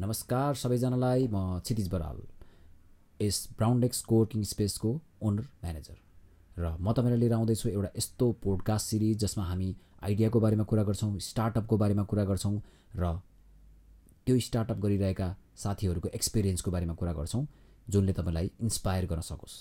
नमस्कार सबैजनालाई म क्षितिज बराल यस ब्राउन्डेक्स कोवर्किङ स्पेसको ओनर म्यानेजर र म तपाईँलाई लिएर आउँदैछु एउटा यस्तो पोडकास्ट सिरिज जसमा हामी आइडियाको बारेमा कुरा गर्छौँ स्टार्टअपको बारेमा कुरा गर्छौँ र त्यो स्टार्टअप गरिरहेका साथीहरूको एक्सपिरियन्सको बारेमा कुरा गर्छौँ जुनले तपाईँलाई इन्सपायर गर्न सकोस्।